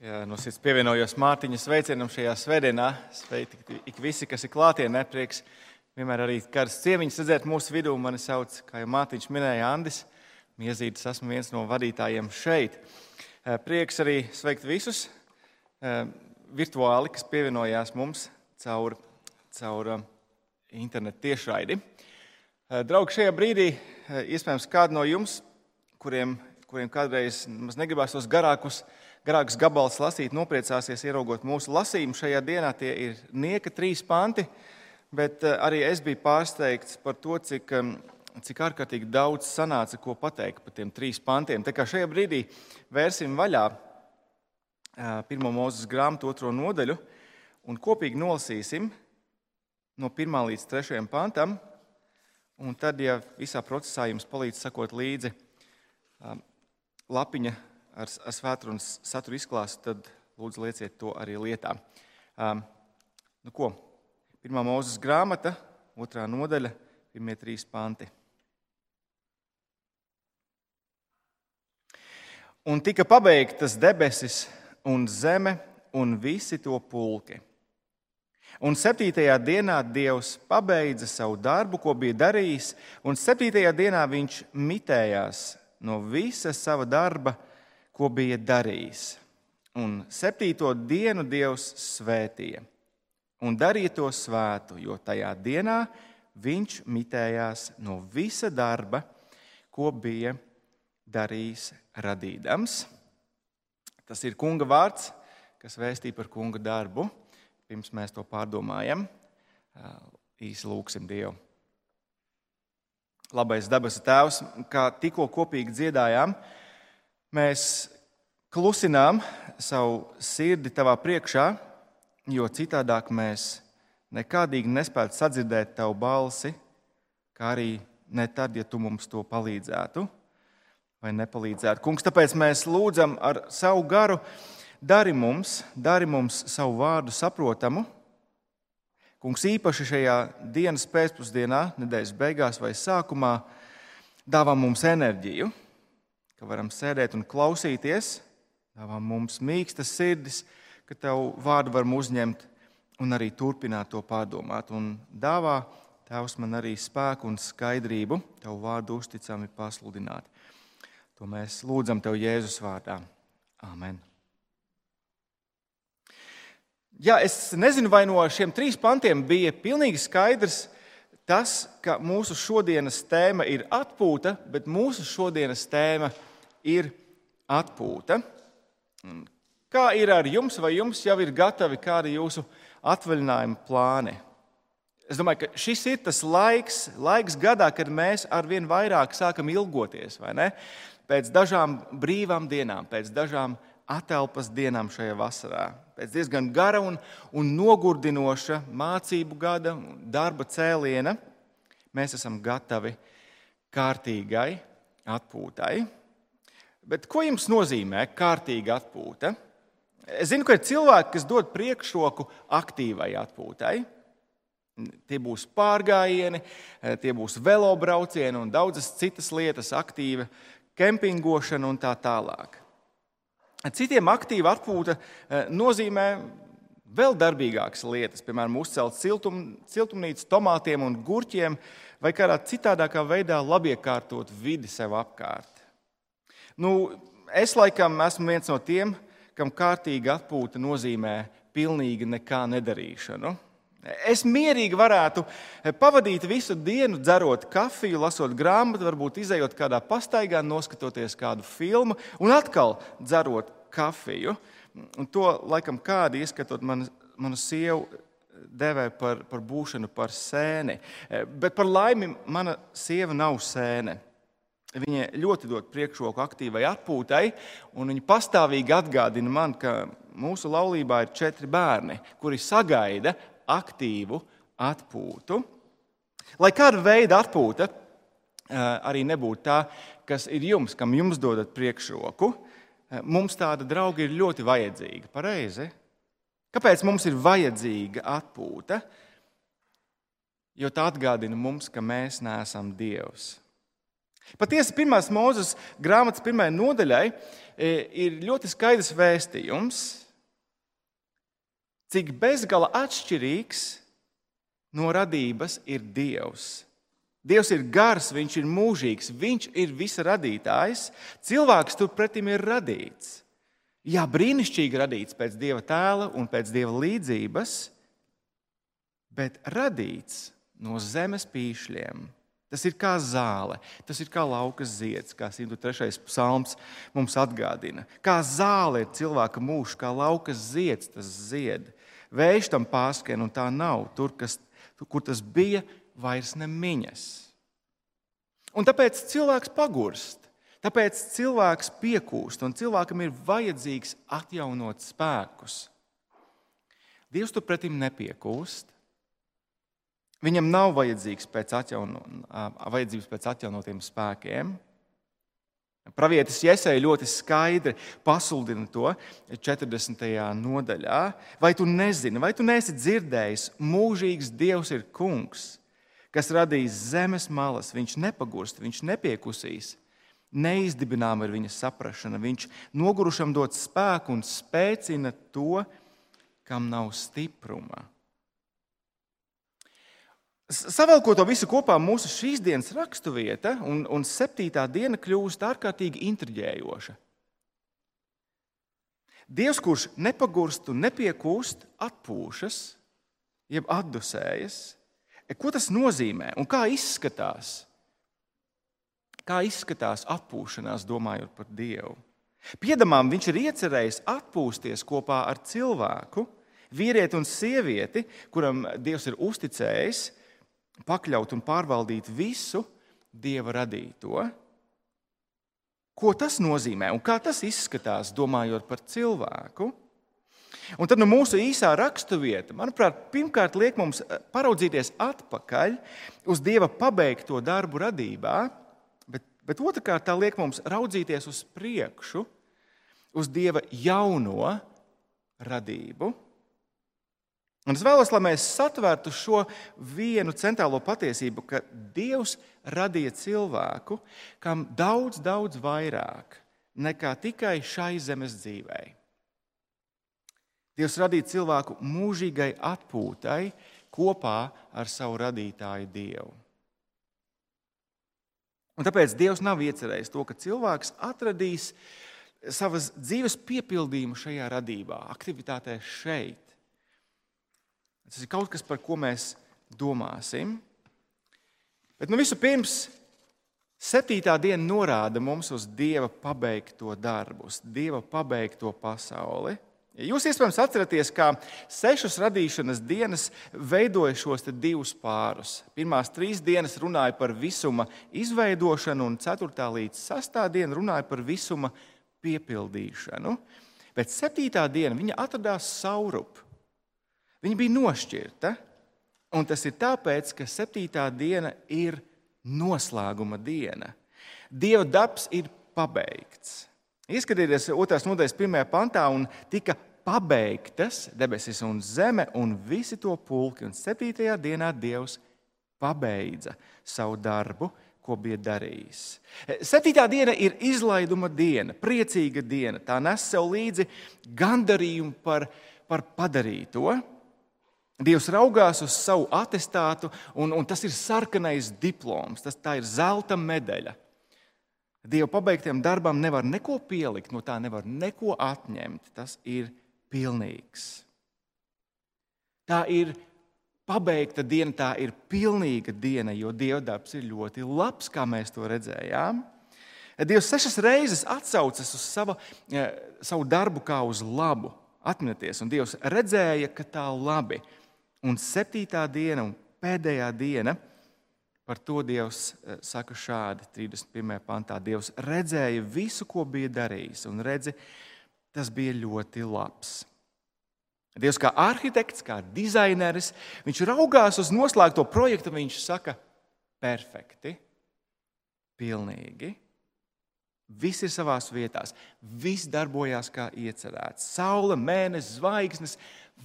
Jā, no sirds pievienojos Mārtiņa sveicienam šajā svētdienā. Sveiki ik visi, kas ir klātienē. Prieks vienmēr arī kādas ciemiņas redzēt mūsu vidū. Mani sauc, kā jau Mārtiņš minēja, Andis. Miezītis esmu viens no vadītājiem šeit. Eh, prieks arī sveikt visus eh, virtuāli, kas pievienojās mums caur, caur eh, internetu tiešraidi. Draugi, šajā brīdī iespējams kādi no jums, kuriem, kuriem kādreiz negribās tos garākus garāks gabals lasīt, nopriecāsies, ieraugot mūsu lasījumu. Šajā dienā tie ir nieka trīs panti, bet eh, arī es biju pārsteigts par to, cik, cik ārkārtīgi daudz sanāca, ko pateikt par tiem trīs pantiem. Tā kā šajā brīdī vērsim vaļā eh, pirmo mūzes grāmatu, otro nodaļu, un kopīgi nolasīsim no 1 līdz 3 pantam. Un tad, ja visā procesā jums palīdz sakot līdzi eh, lapiņa ar, ar svētdienas saturu izklāstu, tad lūdzu lieciet to arī lietā. Um, nu ko? Pirmā mūzes grāmata, otrā nodaļa, pirmie trīs panti. Un tika pabeigtas debesis un zeme un visi to pulki. Un septītajā dienā Dievs pabeidza savu darbu, ko bija darījis, un septītajā dienā viņš mitējās no visa sava darba ko bija darījis. Un septīto dienu Dievs svētīja un darīja to svētu, jo tajā dienā viņš mitējās no visa darba, ko bija darījis radīdams. Tas ir kunga vārds, kas vēstīja par kunga darbu. Pirms mēs to pārdomājam, īsi lūgsim Dievu. Labais dabas tēvs, kā tikko kopīgi dziedājām, mēs klusinām savu sirdi tavā priekšā, jo citādāk mēs nekādīgi nespētu sadzirdēt tavu balsi, kā arī ne tad, ja tu mums to palīdzētu vai nepalīdzētu. Kungs, tāpēc mēs lūdzam ar savu garu, dari mums, dari mums savu vārdu saprotamu. Kungs, īpaši šajā dienas pēcpusdienā, nedēļas beigās vai sākumā, dāvā mums enerģiju, ka varam sēdēt un klausīties Dāvā mums mīkstas sirdis, ka Tavu vārdu varam uzņemt un arī turpināt to pārdomāt. Un dāvā Tēvs man arī spēku un skaidrību Tavu vārdu uzticami pasludināt. To mēs lūdzam Tev Jēzus vārdā. Amen. Jā, es nezinu, vai no šiem trīs pantiem bija pilnīgi skaidrs tas, ka mūsu šodienas tēma ir atpūta, bet mūsu šodienas tēma ir atpūta. Kā ir ar jums, vai jums jau ir gatavi kādi jūsu atvaļinājuma plāni? Es domāju, ka šis ir tas laiks, laiks gadā, kad mēs arvien vairāk sākam ilgoties pēc dažām brīvām dienām, pēc dažām atelpas dienām šajā vasarā. Pēc diezgan gara un, un nogurdinoša mācību gada, darba cēliena, mēs esam gatavi kārtīgai atpūtai. Bet ko jums nozīmē kārtīga atpūta? Es zinu, ka ir cilvēki, kas dod priekšroku aktīvai atpūtai. Tie būs pārgājieni, tie būs velobraucieni un daudzas citas lietas, aktīva kempingošana un tā tālāk. Citiem aktīva atpūta eh, nozīmē vēl darbīgākas lietas, piemēram, uzcelt siltum, siltumnīcu tomātiem un gurķiem, vai kādā citādākā veidā labiekārtot vidi sev apkārt. Nu, es laikam esmu viens no tiem, kam kārtīga atpūta nozīmē pilnīgi nekā nedarīšanu. Es mierīgi varētu pavadīt visu dienu, dzerot kafiju, lasot grāmatu, varbūt izējot kādā pastaigā, noskatoties kādu filmu un atkal dzerot kafiju. Un to laikam kādi ieskatot manu, manu sievu devē par, par būšanu par sēni. Bet par laimi mana sieva nav sēne. Viņa ļoti dod priekšroku aktīvai atpūtai, un viņa pastāvīgi atgādina man, ka mūsu laulībā ir četri bērni, kuri sagaida aktīvu atpūtu. Lai kāda veida atpūta eh, arī nebūtu tā, kas ir jums, kam jums dodat priekšroku, eh, mums tāda drauga ir ļoti vajadzīga. Pareizi? Kāpēc mums ir vajadzīga atpūta? Jo tā atgādina mums, ka mēs neesam Dievs Patiesi, pirmās mūzes grāmatas pirmajai nodaļai e, ir ļoti skaidrs vēstījums, cik bezgala atšķirīgs no radības ir Dievs. Dievs ir gars, viņš ir mūžīgs, viņš ir visa radītājs. Cilvēks turpretim ir radīts. Jā, brīnišķīgi radīts pēc dieva tēla un pēc dieva līdzības, bet radīts no zemes pīšļiem. Tas ir kā zāle, tas ir kā lauka zieds, kā 103. psalms mums atgādina. Kā zāle ir cilvēka mūžs, kā lauka zieds, tas zied. Vējš tam pārskrien, un tā nav. Tur, kas, kur tas bija, vairs nemiņas. Un tāpēc cilvēks pagurst. Tāpēc cilvēks piekūst, un cilvēkam ir vajadzīgs atjaunot spēkus. Dievs turpretim nepiekūst. Viņam nav pēc atjauno, vajadzības pēc atjaunotiem spēkiem. Pravietis Iesai ļoti skaidri pasludina to 40. nodaļā. Vai tu nezini, vai tu neesi dzirdējis, mūžīgs Dievs ir kungs, kas radījis zemes malas, viņš nepagurst, viņš nepiekusīs. Neizdibināma ir viņa saprāšana. Viņš nogurušam dod spēku un spēcina to, kam nav stipruma. Savēlkot to visu kopā, mūsu šīs dienas raksturvieta un, un septītā diena kļūst ārkārtīgi intriģējoša. Dievs, kurš nepagurst un nepiekūst, atpūšas, jeb atdusējas. E, ko tas nozīmē un kā izskatās? Kā izskatās atpūšanās, domājot par Dievu? Piedamām viņš ir iecerējis atpūsties kopā ar cilvēku, vīrieti un sievieti, kuram Dievs ir uzticējis pakļaut un pārvaldīt visu dieva radīto. Ko tas nozīmē un kā tas izskatās, domājot par cilvēku? Un tad nu, mūsu īsā raksturvieta, manuprāt, pirmkārt liek mums eh, paraudzīties atpakaļ uz Dieva pabeigto darbu radībā, bet, bet otrkārt tā liek mums raudzīties uz priekšu, uz Dieva jauno radību. Un es vēlos, lai mēs satvērtu šo vienu centrālo patiesību, ka Dievs radīja cilvēku, kam daudz, daudz vairāk nekā tikai šai zemes dzīvei. Dievs radīja cilvēku mūžīgai atpūtai kopā ar savu radītāju Dievu. Un tāpēc Dievs nav iecerējis to, ka cilvēks atradīs savas dzīves piepildījumu šajā radībā, aktivitātē šeit. Tas ir kaut kas, par ko mēs domāsim. Bet nu, vispirms, septītā diena norāda mums uz Dieva pabeigto darbu, uz Dieva pabeigto pasauli. Jūs iespējams atceraties, kā sešas radīšanas dienas veidoja šos divus pārus. Pirmās trīs dienas runāja par visuma izveidošanu, un ceturtā līdz sastā diena runāja par visuma piepildīšanu. Bet septītā diena viņa atradās saurup. Viņa bija nošķirta, un tas ir tāpēc, ka septītā diena ir noslēguma diena. Dieva darbs ir pabeigts. Ieskatieties otrās nodaļas pirmajā pantā, un tika pabeigtas debesis un zeme un visi to pulki. Un septītajā dienā Dievs pabeidza savu darbu, ko bija darījis. Septītā diena ir izlaiduma diena, priecīga diena. Tā nes sev līdzi gandarījumu par, par padarīto. Dievs raugās uz savu attestātu, un, un tas ir sarkanais diploms, tas ir zelta medaļa. Dieva pabeigtiem darbam nevar neko pielikt, no tā nevar neko atņemt. Tas ir pilnīgs. Tā ir pabeigta diena, tā ir pilnīga diena, jo Dieva darbs ir ļoti labs, kā mēs to redzējām. Dievs sešas reizes atsaucas uz sava, eh, savu darbu kā uz labu. Atcerieties, un Dievs redzēja, ka tā ir labi. Un septītā diena un pēdējā diena, par to Dievs eh, saka šādi, 31. pantā. Dievs redzēja visu, ko bija darījis, un redzi, tas bija ļoti labs. Dievs kā arhitekts, kā dizaineris, viņš raugās uz noslēgto projektu, viņš saka, perfekti, pilnīgi. Viss ir savā vietā, viss darbojās kā iecerēts. Saule, mēnesis, zvaigznes,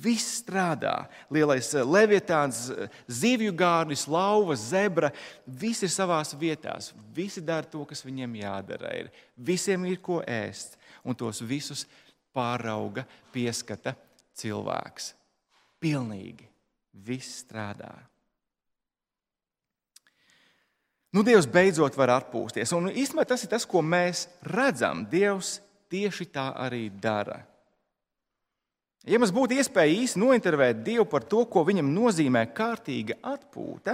Viss strādā. Lielais eh, levitāns, eh, zivju gārnis, lauva, zebra. Visi ir savā vietā. Visi dara to, kas viņiem jādara. Ir. Visiem ir ko ēst. Un tos visus pārauga, pieskata cilvēks. Pilnīgi viss strādā. Nu, Dievs beidzot var atpūsties. Un īstenībā tas ir tas, ko mēs redzam. Dievs tieši tā arī dara. Ja mums būtu iespēja īsi nointervēt Dievu par to, ko viņam nozīmē kārtīga atpūta,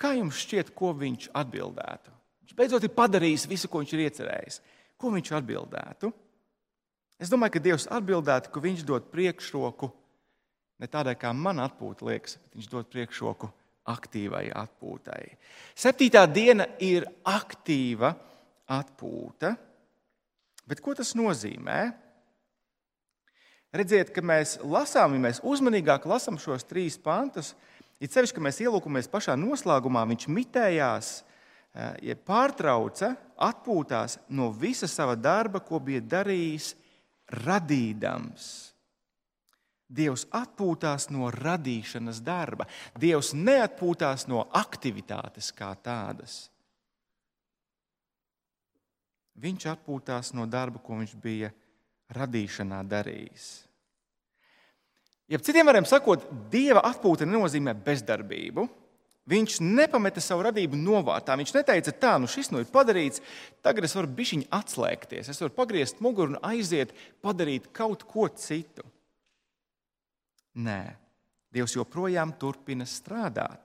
kā jums šķiet, ko viņš atbildētu? Viņš beidzot ir padarījis visu, ko viņš ir iecerējis. Ko viņš atbildētu? Es domāju, ka Dievs atbildētu, ka viņš dod priekšroku ne tādai, kā man atpūta liekas, bet viņš dod priekšroku aktīvai atpūtai. Septītā diena ir aktīva atpūta, bet ko tas nozīmē? Redziet, ka mēs lasām, ja mēs uzmanīgāk lasām šos trīs pantus, ir sevišķi, ka mēs ielūkojamies pašā noslēgumā, viņš mitējās, eh, ja pārtrauca, atpūtās no visa sava darba, ko bija darījis radīdams. Dievs atpūtās no radīšanas darba. Dievs neatpūtās no aktivitātes kā tādas. Viņš atpūtās no darba, ko viņš bija radīšanā darījis. Ja citiem vārdiem sakot, dieva atpūta nenozīmē bezdarbību. Viņš nepameta savu radību novārtā. Viņš neteica, tā, nu šis nu ir padarīts, tagad es varu bišķiņu atslēgties, es varu pagriezt muguru un aiziet, padarīt kaut ko citu. Nē, Dievs joprojām turpina strādāt.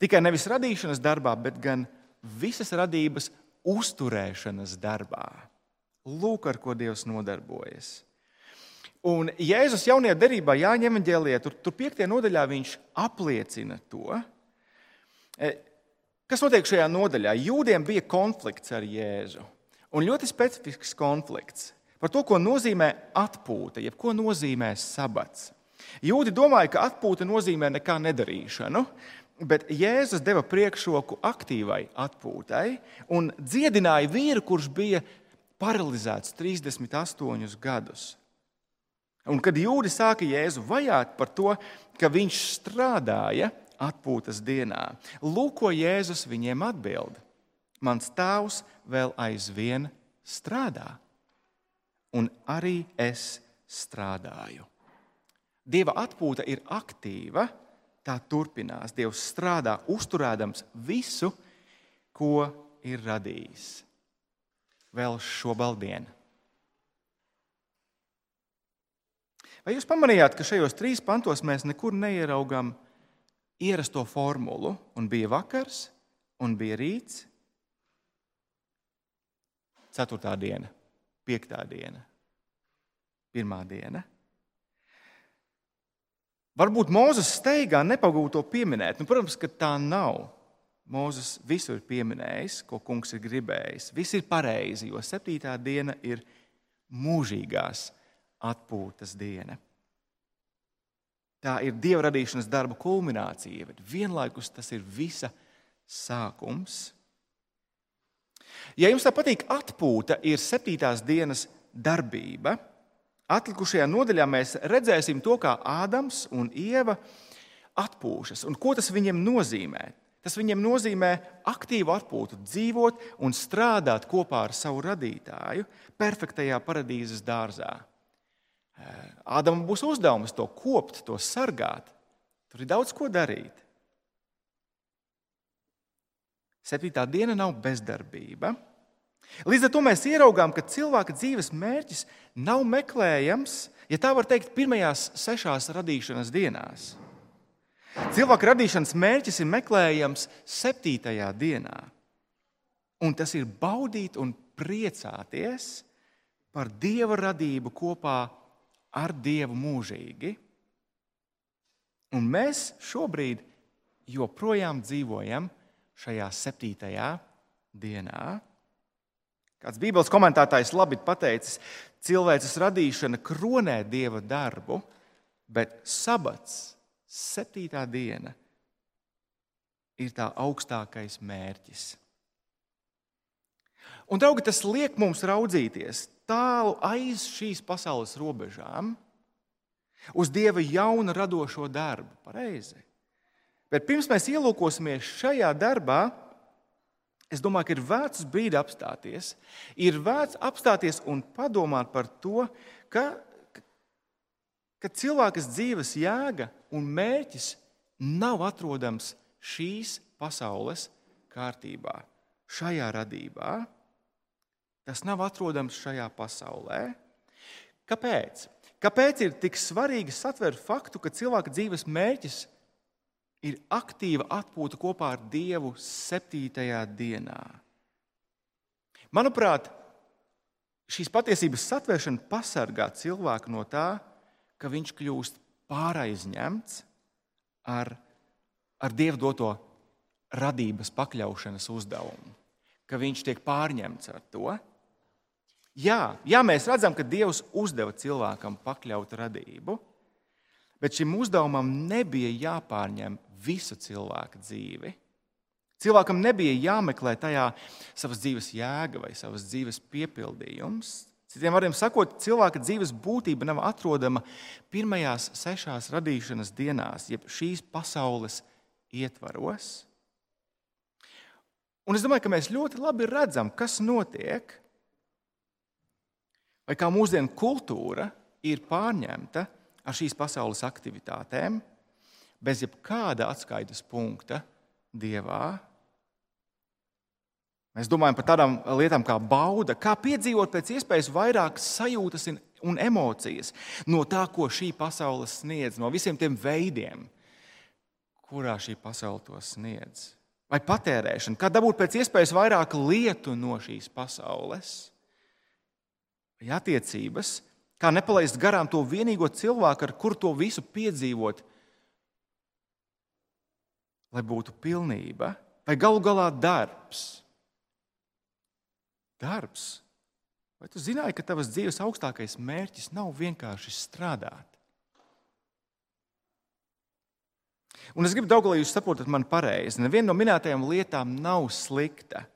Tikai nevis radīšanas darbā, bet gan visas radības uzturēšanas darbā. Lūk, ar ko Dievs nodarbojas. Un Jēzus jaunajā derībā, Jāņa evanģēlijā, tur, tur piektajā nodaļā viņš apliecina to. E, kas notiek šajā nodaļā? Jūdiem bija konflikts ar Jēzu. Un ļoti specifisks konflikts par to, ko nozīmē atpūta, jeb ko nozīmē sabats. Jūdi domāja, ka atpūta nozīmē nekā nedarīšanu, bet Jēzus deva priekšroku aktīvai atpūtai un dziedināja vīru, kurš bija paralizēts 38 gadus. Un kad jūdi sāka Jēzu vajāt par to, ka viņš strādāja atpūtas dienā, lūk, ko Jēzus viņiem atbild. Mans tēvs vēl aizvien strādā, un arī es strādāju. Dieva atpūta ir aktīva, tā turpinās. Dievs strādā, uzturēdams visu, ko ir radījis vēl šobaldienu. Vai jūs pamanījāt, ka šajos trīs pantos mēs nekur neieraugām ierasto formulu? Un bija vakars, un bija rīts, ceturtā diena, piektā diena, pirmā diena. Varbūt Mozus steigā nepagūto pieminēt. Nu, protams, ka tā nav. Mozus visu ir pieminējis, ko kungs ir gribējis. Viss ir pareizi, jo septītā diena ir mūžīgās atpūtas diena. Tā ir dieva radīšanas darba kulminācija, bet vienlaikus tas ir visa sākums. Ja jums tā patīk, atpūta ir septītās dienas darbība. Atlikušajā nodaļā mēs redzēsim to, kā Ādams un Ieva atpūšas un ko tas viņiem nozīmē. Tas viņiem nozīmē aktīvu atpūtu, dzīvot un strādāt kopā ar savu radītāju, perfektajā paradīzes dārzā. Ādamam būs uzdevums to kopt, to sargāt. Tur ir daudz ko darīt. Septītā diena nav bezdarbība. Līdz ar to mēs ieraugām, ka cilvēka dzīves mērķis nav meklējams, ja tā var teikt, pirmajās sešās radīšanas dienās. Cilvēka radīšanas mērķis ir meklējams septītajā dienā. Un tas ir baudīt un priecāties par dieva radību kopā ar Dievu mūžīgi. Un mēs šobrīd joprojām dzīvojam šajā septītajā dienā. Kāds Bībeles komentētājs labi pateicis, cilvēces radīšana kronē dieva darbu, bet sabats, septītā diena, ir tā augstākais mērķis. Un, draugi, tas liek mums raudzīties tālu aiz šīs pasaules robežām, uz Dieva jaunu radošo darbu. Pareizi. Bet pirms mēs ielūkosimies šajā darbā, es domāju, ka ir vērts brīdi apstāties. Ir vērts apstāties un padomāt par to, ka, ka cilvēka dzīves jēga un mērķis nav atrodams šīs pasaules kārtībā, šajā radībā. Tas nav atrodams šajā pasaulē. Kāpēc? Kāpēc ir tik svarīgi satvert faktu, ka cilvēka dzīves mērķis ir aktīva atpūta kopā ar Dievu septītajā dienā? Manuprāt, šīs patiesības satvēršana pasargā cilvēku no tā, ka viņš kļūst pāraizņemts ar, ar Dievu doto radības pakļaušanas uzdevumu, ka viņš tiek pārņemts ar to. Jā, jā, mēs redzam, ka Dievs uzdeva cilvēkam pakļaut radību, bet šim uzdevumam nebija jāpārņem visa cilvēka dzīve. Cilvēkam nebija jāmeklē tajā savas dzīves jēga vai savas dzīves piepildījums. Citiem vārdiem sakot, cilvēka dzīves būtība nav atrodama pirmajās sešās radīšanas dienās, jeb šīs pasaules ietvaros. Un es domāju, ka mēs ļoti labi redzam, kas notiek, vai kā mūsdienu kultūra ir pārņemta ar šīs pasaules aktivitātēm, bez jebkāda atskaites punkta dievā. Mēs domājam par tādām lietām kā bauda, kā piedzīvot pēc iespējas vairāk sajūtas un emocijas no tā, ko šī pasaule sniedz, no visiem tiem veidiem, kurā šī pasaule to sniedz. Vai patērēšana, kā dabūt pēc iespējas vairāk lietu no šīs pasaules vai attiecības, kā nepalaist garām to vienīgo cilvēku, ar kuru to visu piedzīvot, lai būtu pilnība, vai galu galā darbs. Darbs. Vai tu zināji, ka tavas dzīves augstākais mērķis nav vienkārši strādāt? Un es gribu daudz, lai jūs saprotat mani pareizi. Neviena no minētajām lietām nav slikta.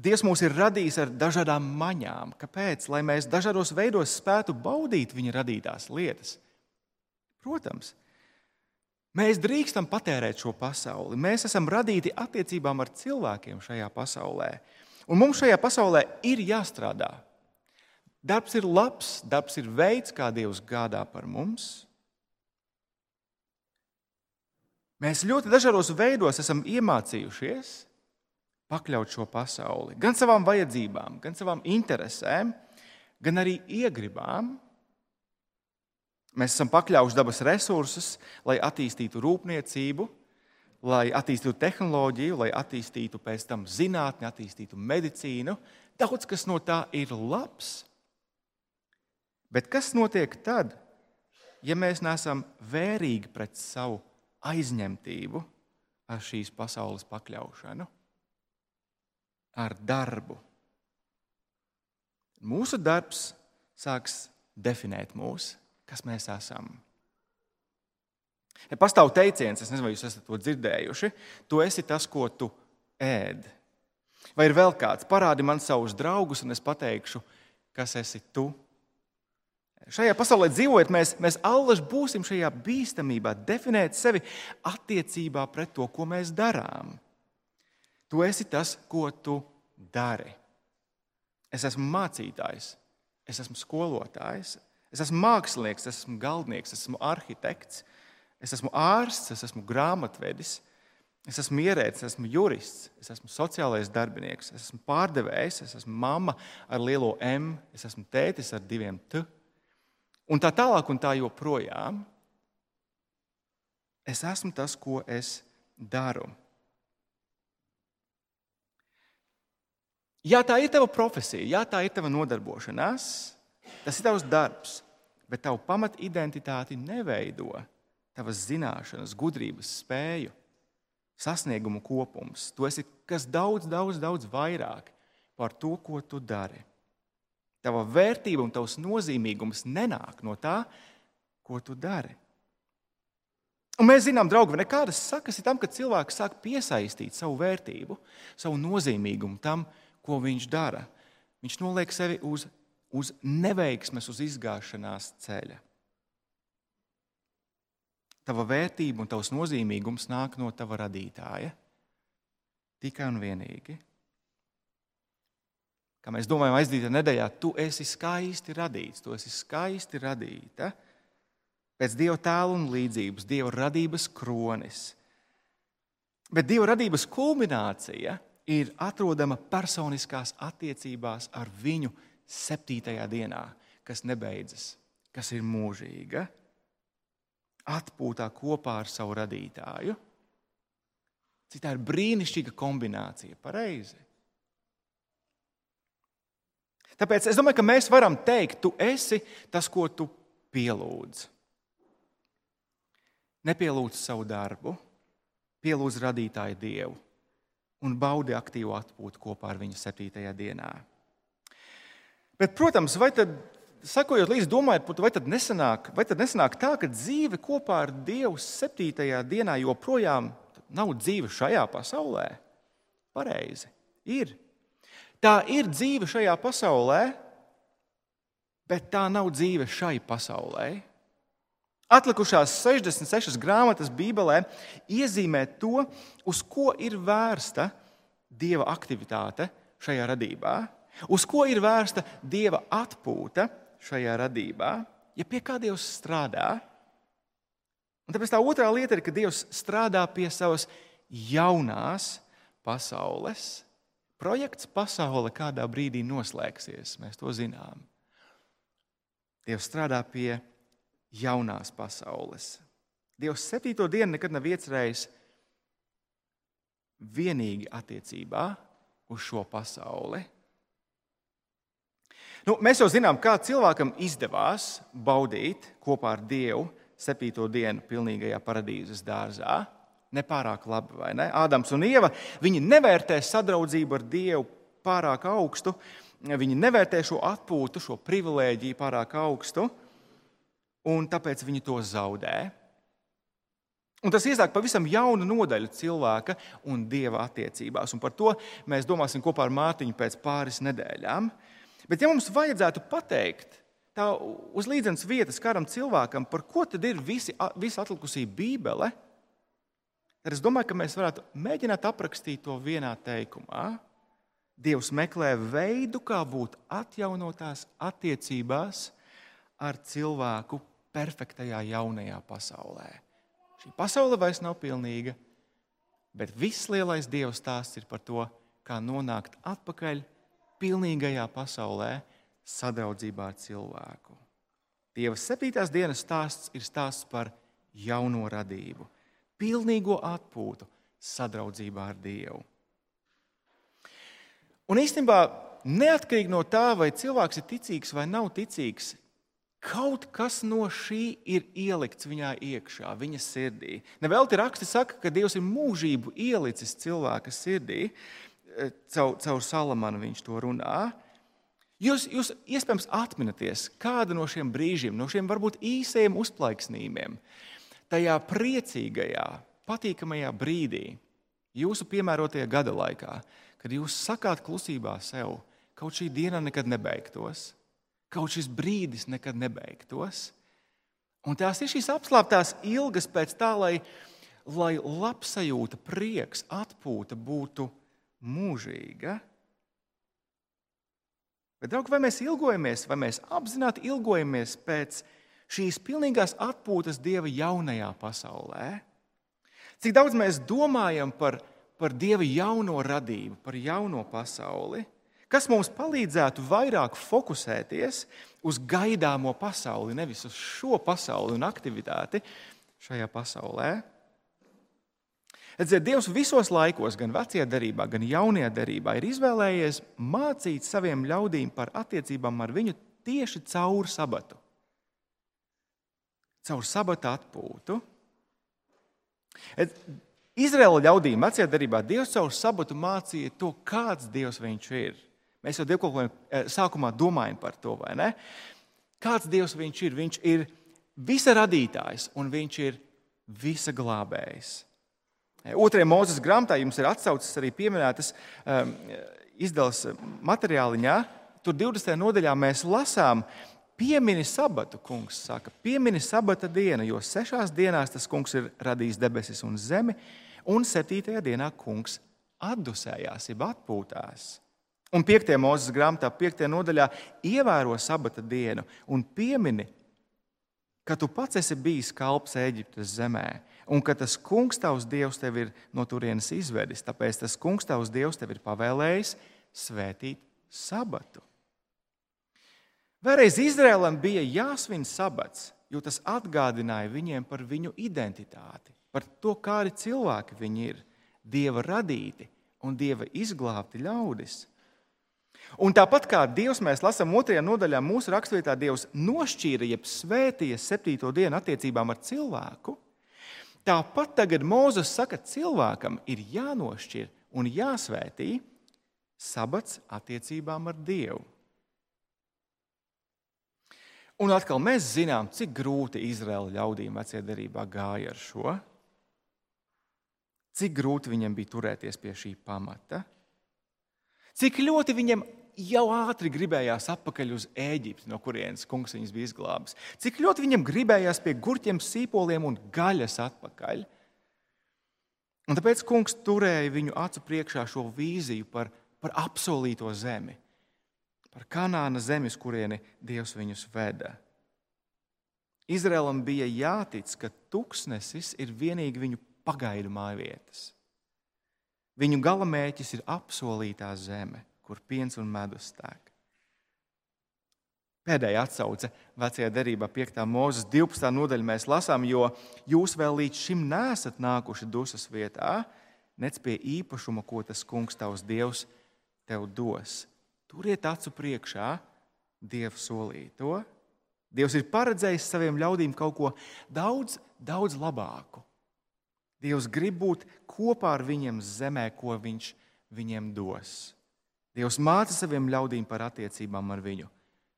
Dievs mūs ir radījis ar dažādām maņām. Kāpēc? Lai mēs dažādos veidos spētu baudīt viņa radītās lietas. Protams, mēs drīkstam patērēt šo pasauli. Mēs esam radīti attiecībām ar cilvēkiem šajā pasaulē. Un mums šajā pasaulē ir jāstrādā. Darbs ir labs, darbs ir veids, kā Dievs gādā par mums. Mēs ļoti dažādos veidos esam iemācījušies pakļaut šo pasauli gan savām vajadzībām, gan savām interesēm, gan arī iegribām. Mēs esam pakļaujuši dabas resursus, lai attīstītu rūpniecību, lai attīstītu tehnoloģiju, lai attīstītu pēc tam zinātni, attīstītu medicīnu. Daudz kas no tā ir labs. Bet kas notiek tad, ja mēs neesam vērīgi pret savu aizņemtību ar šīs pasaules pakļaušanu? ar darbu. Mūsu darbs sāks definēt mūs, kas mēs esam. Pastāv teiciens, es nezinu, vai jūs esat to dzirdējuši, tu esi tas, ko tu ēd. Vai ir vēl kāds, parādi man savus draugus, un es pateikšu, kas esi tu. Šajā pasaulē dzīvojot, mēs, mēs allaž būsim šajā bīstamībā, definēt sevi attiecībā pret to, ko mēs darām. Tu esi tas, ko tu dari. Es esmu mācītājs, es esmu skolotājs, es esmu mākslinieks, es esmu galdnieks, es esmu arhitekts, es esmu ārsts, es esmu grāmatvedis, es esmu ierēdnis, es esmu jurists, es esmu sociālais darbinieks, es esmu pārdevējs, es esmu mamma ar lielo M, es esmu tētis ar diviem T. Un tā tālāk, un tā joprojām. Es esmu tas, ko es daru. Ja tā ir tava profesija, ja tā ir tava nodarbošanās, tas ir tavs darbs, bet tavu pamatidentitāti neveido tavas zināšanas, gudrības, spēju, sasniegumu kopums. Tu esi kas daudz, daudz, daudz vairāk par to, ko tu dari. Tava vērtība un tavs nozīmīgums nenāk no tā, ko tu dari. Un mēs zinām, draugi, nekādas sakas ir tam, ka cilvēks sāk piesaistīt savu vērtību, savu nozīmīgumu tam, ko viņš dara. Viņš noliek sevi uz, uz neveiksmes, uz izgāšanās ceļa. Tava vērtība un tavs nozīmīgums nāk no tava radītāja. Tikai un vienīgi. Kā mēs domājam, aizdītā nedēļā, tu esi skaisti radīts, tu esi skaisti radīta. Pēc dieva tēla un līdzības, dieva radības kronis. Bet dieva radības kulminācija ir atrodama personiskās attiecībās ar viņu septītajā dienā, kas nebeidzas, kas ir mūžīga, atpūtā kopā ar savu radītāju. Citā ir brīnišķīga kombinācija, pareizi. Tāpēc es domāju, ka mēs varam teikt, tu esi tas, ko tu pielūdz. Nepielūdz savu darbu, pielūdz radītāju dievu un baudi aktīvu atpūtu kopā ar viņu septītajā dienā. Bet, protams, vai tad, sakojot līdzi, domājot, vai tad, nesanāk, vai tad nesanāk tā, ka dzīve kopā ar Dievu septītajā dienā joprojām nav dzīve šajā pasaulē? Pareizi, ir. Tā ir dzīve šajā pasaulē, bet tā nav dzīve šai pasaulē. Atlikušās 66 grāmatas Bībelē iezīmē to, uz ko ir vērsta Dieva aktivitāte šajā radībā, uz ko ir vērsta Dieva atpūta šajā radībā, ja pie kā Dievs strādā. Un tāpēc tā otrā lieta ir, ka Dievs strādā pie savas jaunās pasaules Projekts pasaule kādā brīdī noslēgsies, mēs to zinām. Dievs strādā pie jaunās pasaules. Dievs septīto dienu nekad nav iecerējis vienīgi attiecībā uz šo pasauli. Nu, mēs jau zinām, kā cilvēkam izdevās baudīt kopā ar Dievu septīto dienu pilnīgajā paradīzes dārzā nepārāk labi, vai ne? Ādams un Ieva, nevērtē sadraudzību ar Dievu pārāk augstu, viņi nevērtē šo atpūtu, šo privilēģiju pārāk augstu, un tāpēc viņi to zaudē. Un tas iesāk pavisam jaunu nodaļu cilvēka un dieva attiecībās. Un par to mēs domāsim kopā ar Mārtiņu pēc pāris nedēļām. Bet, ja mums vajadzētu pateikt, tā uz līdzenas vietas kādam cilvēkam, par ko tad ir visi, visa atlikusī Bībele, tad es domāju, ka mēs varētu mēģināt aprakstīt to vienā teikumā. Dievs meklē veidu, kā būt atjaunotās attiecībās ar cilvēku perfektajā jaunajā pasaulē. Šī pasaule vairs nav pilnīga, bet viss lielais Dieva stāsts ir par to, kā nonākt atpakaļ pilnīgajā pasaulē, sadraudzībā ar cilvēku. Dieva septītās dienas stāsts ir stāsts par jauno radību pilnīgo atpūtu sadraudzībā ar Dievu. Un īstenībā, neatkarīgi no tā, vai cilvēks ir ticīgs vai nav ticīgs, kaut kas no šī ir ielikts viņā iekšā, viņa sirdī. Nevelti raksti saka, ka Dievs ir mūžību ielicis cilvēka sirdī. Caur, caur Salamanu viņš to runā. Jūs, jūs iespējams atminaties kādu no šiem brīžiem, no šiem varbūt īsajiem uzplaiksnījumiem, tajā priecīgajā, patīkamajā brīdī, jūsu piemērotajā gada laikā, kad jūs sakāt klusībā sev, kaut šī diena nekad nebeigtos, kaut šis brīdis nekad nebeigtos. Un tās ir šīs apslāptās ilgas pēc tā, lai, lai labsajūta, prieks, atpūta būtu mūžīga. Bet, draugi, vai mēs ilgojamies, vai mēs apzināti ilgojamies pēc šīs pilnīgās atpūtas Dieva jaunajā pasaulē. Cik daudz mēs domājam par, par Dieva jauno radību, par jauno pasauli, kas mums palīdzētu vairāk fokusēties uz gaidāmo pasauli, nevis uz šo pasauli un aktivitāti šajā pasaulē. Redziet, Dievs visos laikos, gan vecajā darbā, gan jaunajā darbā, ir izvēlējies mācīt saviem ļaudīm par attiecībām ar viņu tieši caur sabatu caur sabata atpūtu. Izraēla ļaudīm vecajā darbā Dievs caur sabatu mācīja to, kāds Dievs viņš ir. Mēs jau dievkalpojuma eh, sākumā domājam par to, vai ne? Kāds Dievs viņš ir? Viņš ir visa radītājs un viņš ir visa glābējs. Otrajā mūzes grāmatā jums ir atsaucis arī pieminētas um, izdevuma materiāliņā. Tur 20. nodaļā mēs lasām piemini sabatu, kungs saka, piemini sabata dienu, jo sešās dienās tas kungs ir radījis debesis un zemi, un septītajā dienā kungs atdusējās, jeb atpūtās. Un 5. mūzes grāmatā, 5. nodaļā, ievēro sabata dienu un piemini, ka tu pats esi bijis kalps Eģiptes zemē, un ka tas kungs tavs dievs tevi ir no turienes izvedis. Tāpēc tas kungs tavs dievs tevi ir pavēlējis svētīt sabatu. Vēlreiz Izrēlam bija jāsvin sabats, jo tas atgādināja viņiem par viņu identitāti, par to, kādi cilvēki viņi ir, dieva radīti un dieva izglābti ļaudis. Un tāpat kā Dievs, mēs lasām otrajā nodaļā, mūsu raksturvietā Dievs nošķīra, jeb svētīja septīto dienu attiecībām ar cilvēku. Tāpat tagad Mozus saka, ka cilvēkam ir jānošķir un jāsvētī sabats attiecībām ar Dievu. Un atkal mēs zinām, cik grūti Izraēla ļaudīm vecajā derībā gāja ar šo. Cik grūti viņam bija turēties pie šī pamata. Cik ļoti viņam jau ātri gribējās atpakaļ uz Eģipti, no kurienes kungs viņus bija izglābis. Cik ļoti viņam gribējās pie gurķiem, sīpoliem un gaļas atpakaļ. Un tāpēc kungs turēja viņu acu priekšā šo vīziju par, par apsolīto zemi, par kanāna zemi, uz kurieni Dievs viņus veda. Izrēlam bija jātic, ka tuksnesis ir vienīgi viņu pagaidu mājvietas. Viņu galamērķis ir apsolītā zeme kur piens un medus tek. Pēdējā atsauce vecajā derībā, 5. mūzes 12. nodaļā mēs lasām, jo jūs vēl līdz šim nesat nākuši dusmas vietā, nec pie īpašuma, ko tas kungs tavs dievs tev dos. Turiet acu priekšā Dieva solīto. Dievs ir paredzējis saviem ļaudīm kaut ko daudz, daudz labāku. Dievs grib būt kopā ar viņiem zemē, ko viņš viņiem dos. Dievs māca saviem ļaudīm par attiecībām ar viņu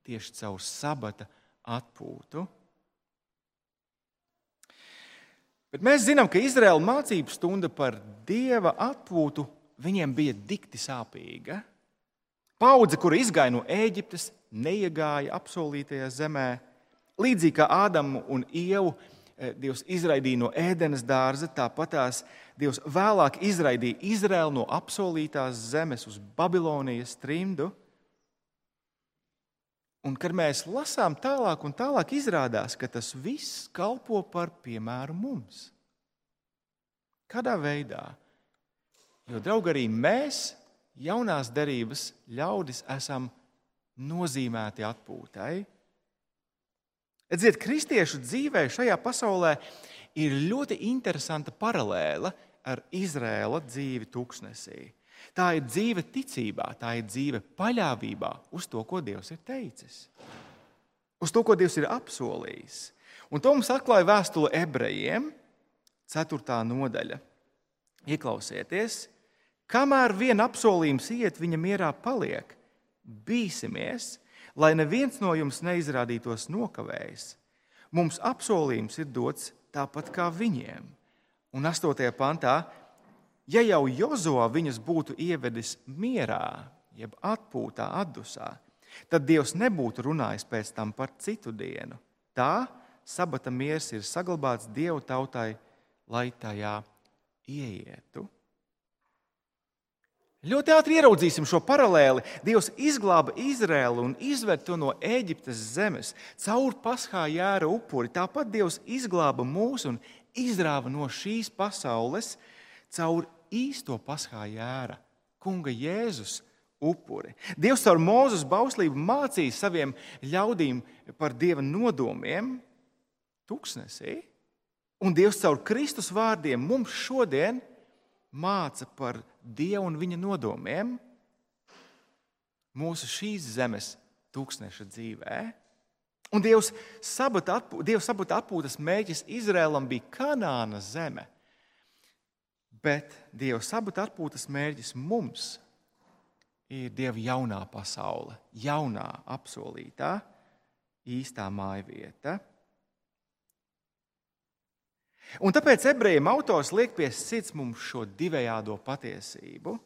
tieši caur sabata atpūtu. Bet mēs zinām, ka Izraēla mācību stunda par dieva atpūtu viņiem bija dikti sāpīga. Paudze, kura izgāja no Ēģiptes, neiegāja apsolītajā zemē. Līdzīgi kā Ādamu un Ievu, Dievs izraidīja no ēdenes dārza, tāpat tās Dievs vēlāk izraidīja Izraēlu no apsolītās zemes uz Babilonijas trimdu. Un, kad mēs lasām tālāk, un tālāk izrādās, ka tas viss kalpo par piemēru mums. Kādā veidā? Jo, draugi, arī mēs, jaunās derības ļaudis, esam nozīmēti atpūtai. Redziet, kristiešu dzīvē šajā pasaulē ir ļoti interesanta paralēla ar Izrēla dzīvi tūkstnesī. Tā ir dzīve ticībā, tā ir dzīve paļāvībā uz to, ko Dievs ir teicis, uz to, ko Dievs ir apsolījis. Un to mums atklāja vēstule ebrejiem, 4. nodaļa. Ieklausieties, kamēr vien apsolījums iet, viņa mierā paliek, bīsimies, lai neviens no jums neizrādītos nokavējis. Mums apsolījums ir dots tāpat kā viņiem. Un 8. pantā, ja jau Jozoā viņus būtu ievedis mierā, jeb atpūtā, atdusā, tad Dievs nebūtu runājis pēc tam par citu dienu. Tā sabata miers ir saglabāts Dievu tautai, lai tajā ieietu. Ļoti ātri ieraudzīsim šo paralēli. Dievs izglāba Izraēlu un izved to no Eģiptes zemes caur paskā jēra upuri. Tāpat Dievs izglāba mūs un izrāva no šīs pasaules caur īsto paskā jēra, Kunga Jēzus upuri. Dievs caur Mūzes bauslību mācīja saviem ļaudīm par Dieva nodomiem tuksnesī, un Dievs caur Kristus vārdiem mums šodien māca par Dievu un viņa nodomiem mūsu šīs zemes tūkstneša dzīvē. Un Dievs sabata, atpū, Dievs sabata atpūtas mēģis Izrēlam bija Kanāna zeme. Bet Dieva sabata atpūtas mērķis mums ir Dieva jaunā pasaule, jaunā apsolītā, īstā māja vieta. Un tāpēc ebrejiem autors liek pie sirds mums šo divējādo patiesību.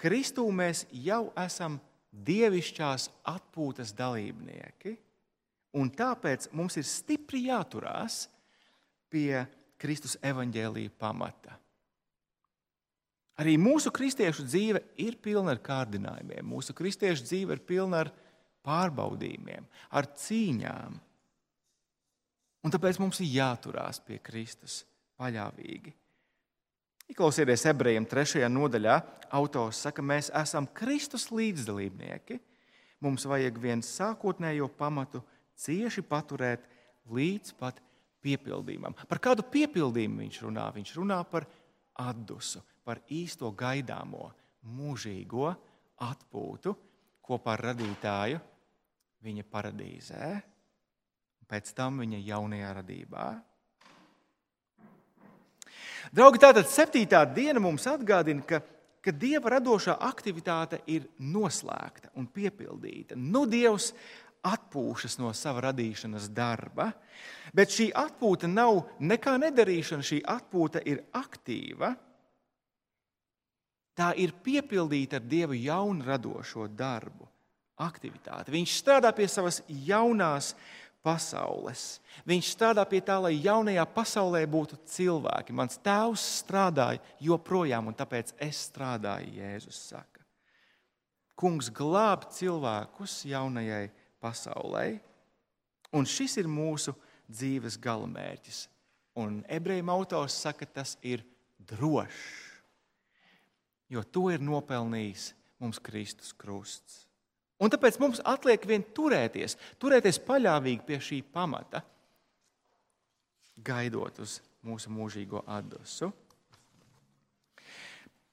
Kristū mēs jau esam dievišķās atpūtas dalībnieki, Un tāpēc mums ir stipri jāturās pie Kristus evaņģēlīja pamata. Arī mūsu kristiešu dzīve ir pilna ar kārdinājumiem. Mūsu kristiešu dzīve ir pilna ar pārbaudījumiem, ar cīņām. Un tāpēc mums ir jāturās pie Kristus paļāvīgi. Ieklausieties ebrejiem trešajā nodaļā. Autors saka, mēs esam Kristus līdzdalībnieki. Mums vajag viens sākotnējo pamatu cieši paturēt līdz pat piepildījumam. Par kādu piepildījumu viņš runā? Viņš runā par atdusu, par īsto gaidāmo, mūžīgo atpūtu kopā ar radītāju viņa paradīzē, pēc tam viņa jaunajā radībā. Draugi, tātad septītā diena mums atgādina, ka, ka dieva radošā aktivitāte ir noslēgta un piepildīta. Nu, Dievs atpūšas no sava radīšanas darba, bet šī atpūta nav nekā nedarīšana, šī atpūta ir aktīva. Tā ir piepildīta ar Dieva jaunu radošo darbu, aktivitāti. Viņš strādā pie savas jaunās pasaules. Viņš strādā pie tā, lai jaunajā pasaulē būtu cilvēki. Mans tēvs strādāja joprojām, un tāpēc es strādāju, Jēzus saka. Kungs glāb cilvēkus jaunajai pasaulē, un šis ir mūsu dzīves galamērķis. Un ebreju autors saka, tas ir drošs, jo to ir nopelnījis mums Kristus krusts. Un tāpēc mums atliek vien turēties, turēties paļāvīgi pie šī pamata, gaidot uz mūsu mūžīgo atdosu.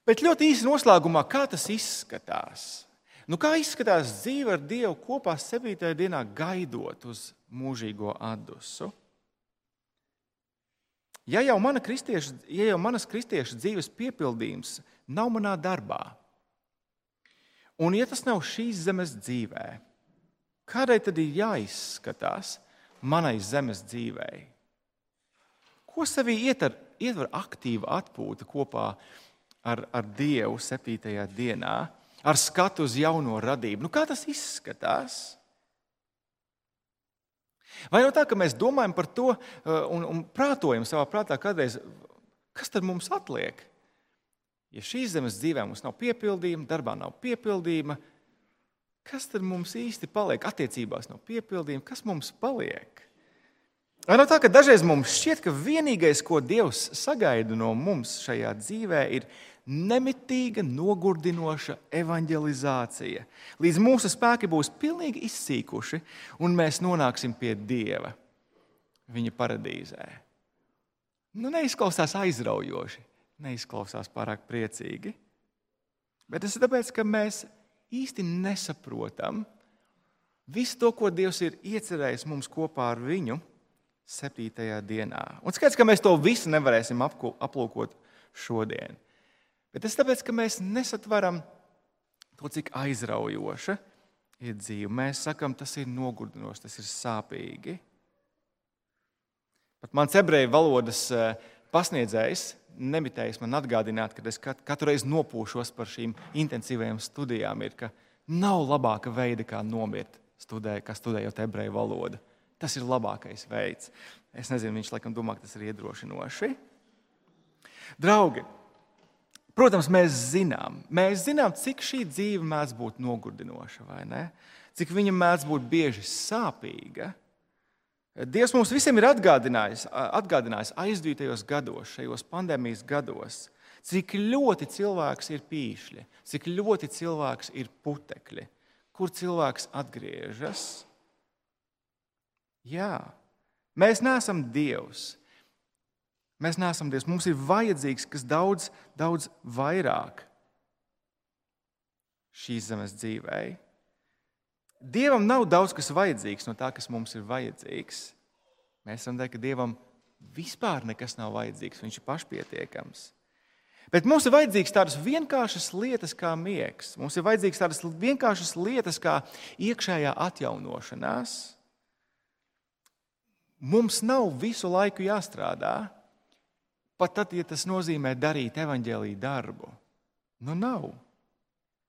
Bet ļoti īsi noslēgumā, kā tas izskatās? Nu, kā izskatās dzīve ar Dievu kopā 7. dienā, gaidot uz mūžīgo atdosu? Ja jau, mana kristieša, ja jau manas kristieša dzīves piepildījums nav manā darbā, Un, ja tas nav šīs zemes dzīvē, kādai tad ir jāizskatās manai zemes dzīvei? Ko sevī ietver, ietver aktīva atpūta kopā ar, ar Dievu septītajā dienā, ar skatu uz jauno radību? Nu, kā tas izskatās? Vai no tā, ka mēs domājam par to uh, un, un prātojam savā prātā, kādreiz, kas tad mums atliek? Ja šīs zemes dzīvē mums nav piepildījuma, darbā nav piepildījuma, kas tad mums īsti paliek? Attiecībās nav piepildījuma, kas mums paliek? Vai no tā, ka dažreiz mums šķiet, ka vienīgais, ko Dievs sagaida no mums šajā dzīvē, ir nemitīga, nogurdinoša evanģelizācija, līdz mūsu spēki būs pilnīgi izsīkuši un mēs nonāksim pie Dieva, Viņa paradīzē. Nu, neizklausās aizraujoši neizklausās pārāk priecīgi. Bet tas ir tāpēc, ka mēs īsti nesaprotam visu to, ko Dievs ir iecerējis mums kopā ar viņu septītajā dienā. Un skaidrs, ka mēs to visu nevarēsim aplūkot šodien. Bet tas tāpēc, ka mēs nesatveram to, cik aizraujoša ir dzīve. Mēs sakām, tas ir nogurdinoši, tas ir sāpīgi. Pat mans ebreju valodas eh, pasniedzējs nemitējis man atgādināt, ka es katru reizi nopūšos par šīm intensīvajām studijām, ir, ka nav labāka veida, kā nomirt, studē, kā studējot ebreju valodu. Tas ir labākais veids. Es nezinu, viņš laikam domā, ka tas ir iedrošinoši. Draugi, protams, mēs zinām, mēs zinām, cik šī dzīve mēdz būt nogurdinoša, vai ne? Cik viņa mēdz būt bieži sāpīga. Dievs mums visiem ir atgādinājis, atgādinājis aizdītajos gados, šajos pandēmijas gados, cik ļoti cilvēks ir pīšļi, cik ļoti cilvēks ir putekļi, kur cilvēks atgriežas. Jā, mēs neesam Dievs. Mēs neesam Dievs. Mums ir vajadzīgs kas daudz, daudz vairāk šīs zemes dzīvēi. Dievam nav daudz kas vajadzīgs no tā, kas mums ir vajadzīgs. Mēs esam teikt, ka Dievam vispār nekas nav vajadzīgs, viņš ir pašpietiekams. Bet mums ir vajadzīgas tādas vienkāršas lietas kā miegs. Mums ir vajadzīgas tādas vienkāršas lietas kā iekšējā atjaunošanās. Mums nav visu laiku jāstrādā, pat tad, ja tas nozīmē darīt evaņģēlīju darbu. Nu, nav.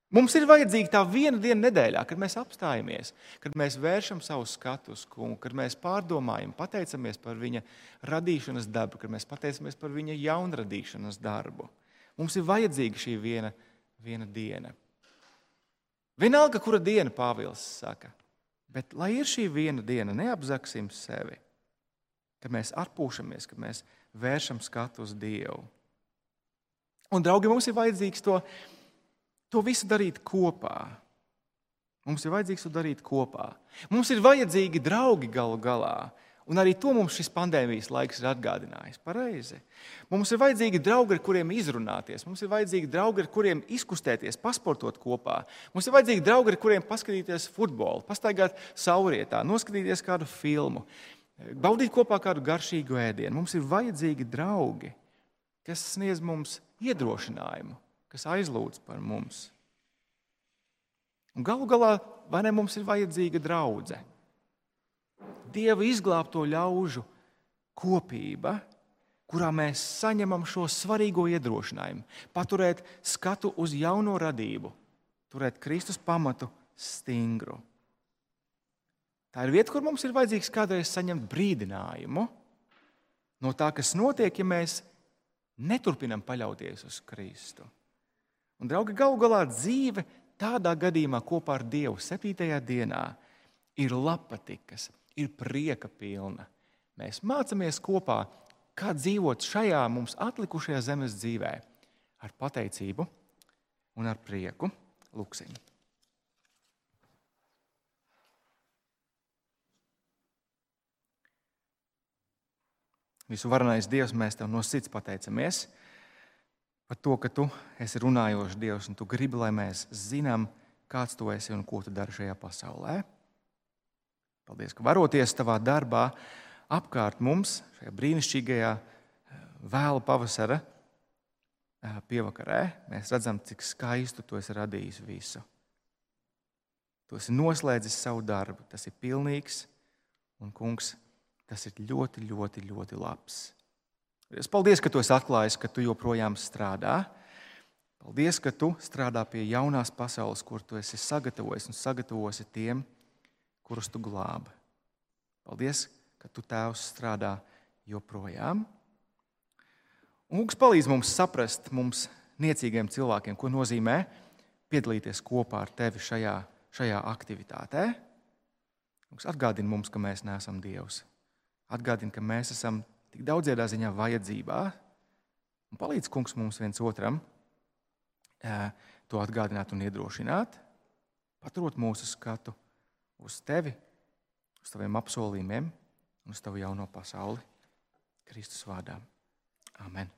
Mums ir vajadzīga tā viena diena nedēļā, kad mēs apstājamies, kad mēs vēršam savu skatu uz kungu, kad mēs pārdomājam, pateicamies par viņa radīšanas dabu, kad mēs pateicamies par viņa jaunradīšanas darbu. Mums ir vajadzīga šī viena, viena diena. Vienalga, kura diena Pāvils saka, bet lai ir šī viena diena, neapzaksim sevi, kad mēs atpūšamies, kad mēs vēršam skatu uz Dievu. Un, draugi, mums ir vajadzīgs to izdarīt to visu darīt kopā. Mums ir vajadzīgs to darīt kopā. Mums ir vajadzīgi draugi galu galā. Un arī to mums šis pandēmijas laiks ir atgādinājis. Pareizi. Mums ir vajadzīgi draugi, ar kuriem izrunāties, mums ir vajadzīgi draugi, ar kuriem izkustēties, pasportot kopā. Mums ir vajadzīgi draugi, ar kuriem paskatīties futbolu, pastaigāt saurietā, noskatīties kādu filmu, baudīt kopā kādu garšīgu ēdienu. Mums ir vajadzīgi draugi, kas sniedz mums iedrošinājumu, kas aizlūdz par mums. Un galu galā, vai ne mums ir vajadzīga draudzene? Dieva izglābto ļaužu kopība, kurā mēs saņemam šo svarīgo iedrošinājumu, paturēt skatu uz jauno radību, turēt Kristus pamatu stingru. Tā ir vieta, kur mums ir vajadzīgs kādreiz saņemt brīdinājumu no tā, kas notiek, ja mēs neturpinam paļauties uz Kristu. Un, draugi, galu galā dzīve tādā gadījumā kopā ar Dievu septītajā dienā ir lapatikas, ir prieka pilna. Mēs mācāmies kopā, kā dzīvot šajā mums atlikušajā zemes dzīvē, ar pateicību un ar prieku. Lūksim! Visu varenais Dievs, mēs tev no sirds pateicamies par to, ka tu esi runājošs Dievs un tu gribi, lai mēs zinām, kāds tu esi un ko tu dari šajā pasaulē. Paldies, ka varoties tavā darbā apkārt mums, šajā brīnišķīgajā eh, vēlu pavasara eh, pievakarē, mēs redzam, cik skaistu tu esi radījis visu. Tu esi noslēdzis savu darbu, tas ir pilnīgs un, kungs, tas ir ļoti, ļoti, ļoti labs. Es paldies, ka tu esi atklājis, ka tu joprojām strādā. Paldies, ka tu strādā pie jaunās pasaules, kur tu esi sagatavojis un sagatavosi tiem, kurus tu glābi. Paldies, ka tu tēvs strādā joprojām. Un Kungs palīdz mums saprast, mums niecīgiem cilvēkiem, ko nozīmē piedalīties kopā ar tevi šajā, šajā aktivitātē. Kungs atgādina mums, ka mēs neesam Dievs. Atgādina, ka mēs esam tik daudziedā ziņā vajadzībā. Un palīdz kungs mums viens otram to atgādināt un iedrošināt, paturot mūsu skatu uz tevi, uz taviem apsolījumiem un uz tavu jauno pasauli Kristus vārdā. Amen!